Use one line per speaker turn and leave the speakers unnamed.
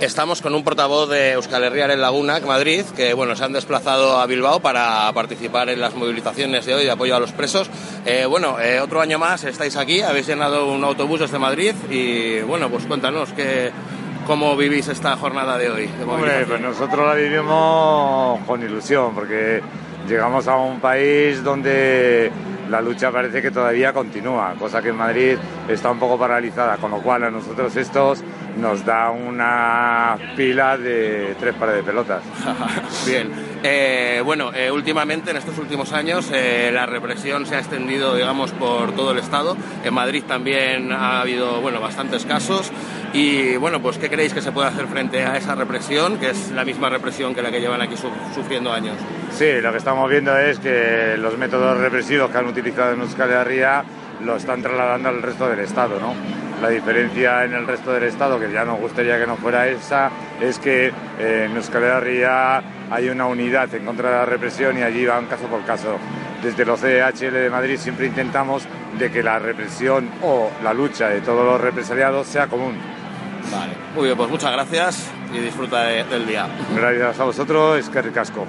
Estamos con un portavoz de Euskal Herria en Laguna, Madrid, que bueno, se han desplazado a Bilbao para participar en las movilizaciones de hoy de apoyo a los presos. Eh, bueno, eh, otro año más estáis aquí, habéis llenado un autobús desde Madrid y bueno, pues cuéntanos que, cómo vivís esta jornada de hoy. De
Hombre, pues nosotros la vivimos con ilusión porque llegamos a un país donde la lucha parece que todavía continúa, cosa que en Madrid está un poco paralizada, con lo cual a nosotros estos nos da una pila de tres pares de pelotas.
Bien. Eh, bueno, eh, últimamente, en estos últimos años, eh, la represión se ha extendido, digamos, por todo el Estado. En Madrid también ha habido, bueno, bastantes casos. Y, bueno, pues, ¿qué creéis que se puede hacer frente a esa represión, que es la misma represión que la que llevan aquí sufriendo años?
Sí, lo que estamos viendo es que los métodos represivos que han utilizado en Euskal Herria lo están trasladando al resto del Estado, ¿no? La diferencia en el resto del Estado, que ya nos gustaría que no fuera esa, es que eh, en Euskal Herria hay una unidad en contra de la represión y allí van caso por caso. Desde los CHL de Madrid siempre intentamos de que la represión o la lucha de todos los represaliados sea común.
Vale, muy bien, pues muchas gracias y disfruta del día.
Gracias a vosotros, es que ricasco.